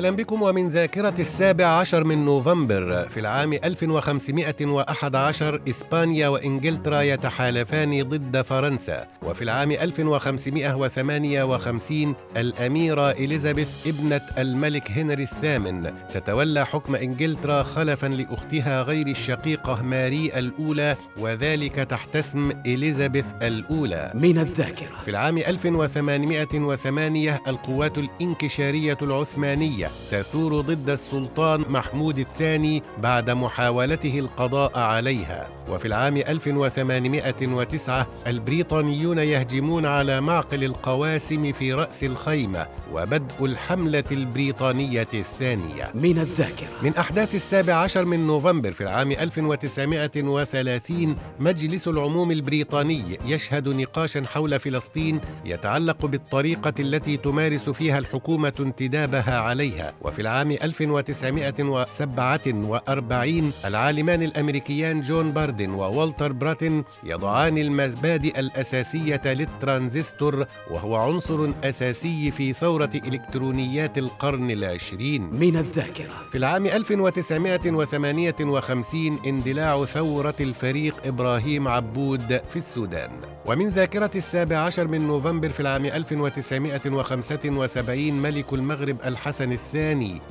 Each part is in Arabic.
أهلا بكم ومن ذاكرة السابع عشر من نوفمبر. في العام 1511 إسبانيا وإنجلترا يتحالفان ضد فرنسا. وفي العام 1558 الأميرة إليزابيث ابنة الملك هنري الثامن تتولى حكم إنجلترا خلفا لأختها غير الشقيقة ماري الأولى وذلك تحت اسم إليزابيث الأولى. من الذاكرة. في العام 1808 القوات الإنكشارية العثمانية تثور ضد السلطان محمود الثاني بعد محاولته القضاء عليها. وفي العام 1809 البريطانيون يهجمون على معقل القواسم في رأس الخيمة وبدء الحملة البريطانية الثانية. من الذاكرة. من أحداث السابع عشر من نوفمبر في العام 1930 مجلس العموم البريطاني يشهد نقاشا حول فلسطين يتعلق بالطريقة التي تمارس فيها الحكومة انتدابها عليها. وفي العام 1947 العالمان الأمريكيان جون باردن وولتر براتن يضعان المبادئ الأساسية للترانزستور وهو عنصر أساسي في ثورة إلكترونيات القرن العشرين. من الذاكرة. في العام 1958 اندلاع ثورة الفريق إبراهيم عبود في السودان. ومن ذاكرة السابع عشر من نوفمبر في العام 1975 ملك المغرب الحسن الثاني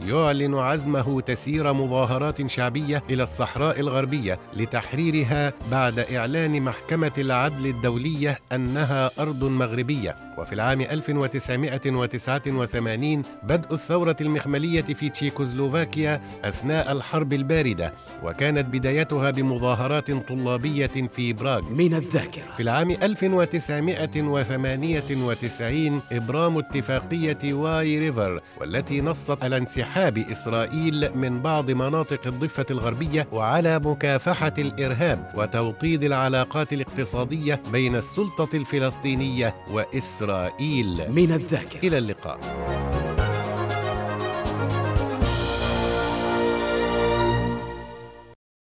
يعلن عزمه تسير مظاهرات شعبية إلى الصحراء الغربية لتحريرها بعد إعلان محكمة العدل الدولية أنها أرض مغربية. وفي العام 1989 بدء الثورة المخملية في تشيكوسلوفاكيا أثناء الحرب الباردة وكانت بدايتها بمظاهرات طلابية في براغ. من الذاكرة. في العام 1998 إبرام اتفاقية واي ريفر والتي نصت على انسحاب إسرائيل من بعض مناطق الضفة الغربية وعلى مكافحة الإرهاب وتوطيد العلاقات الاقتصادية بين السلطة الفلسطينية وإسرائيل. من الذاكرة. إلى اللقاء.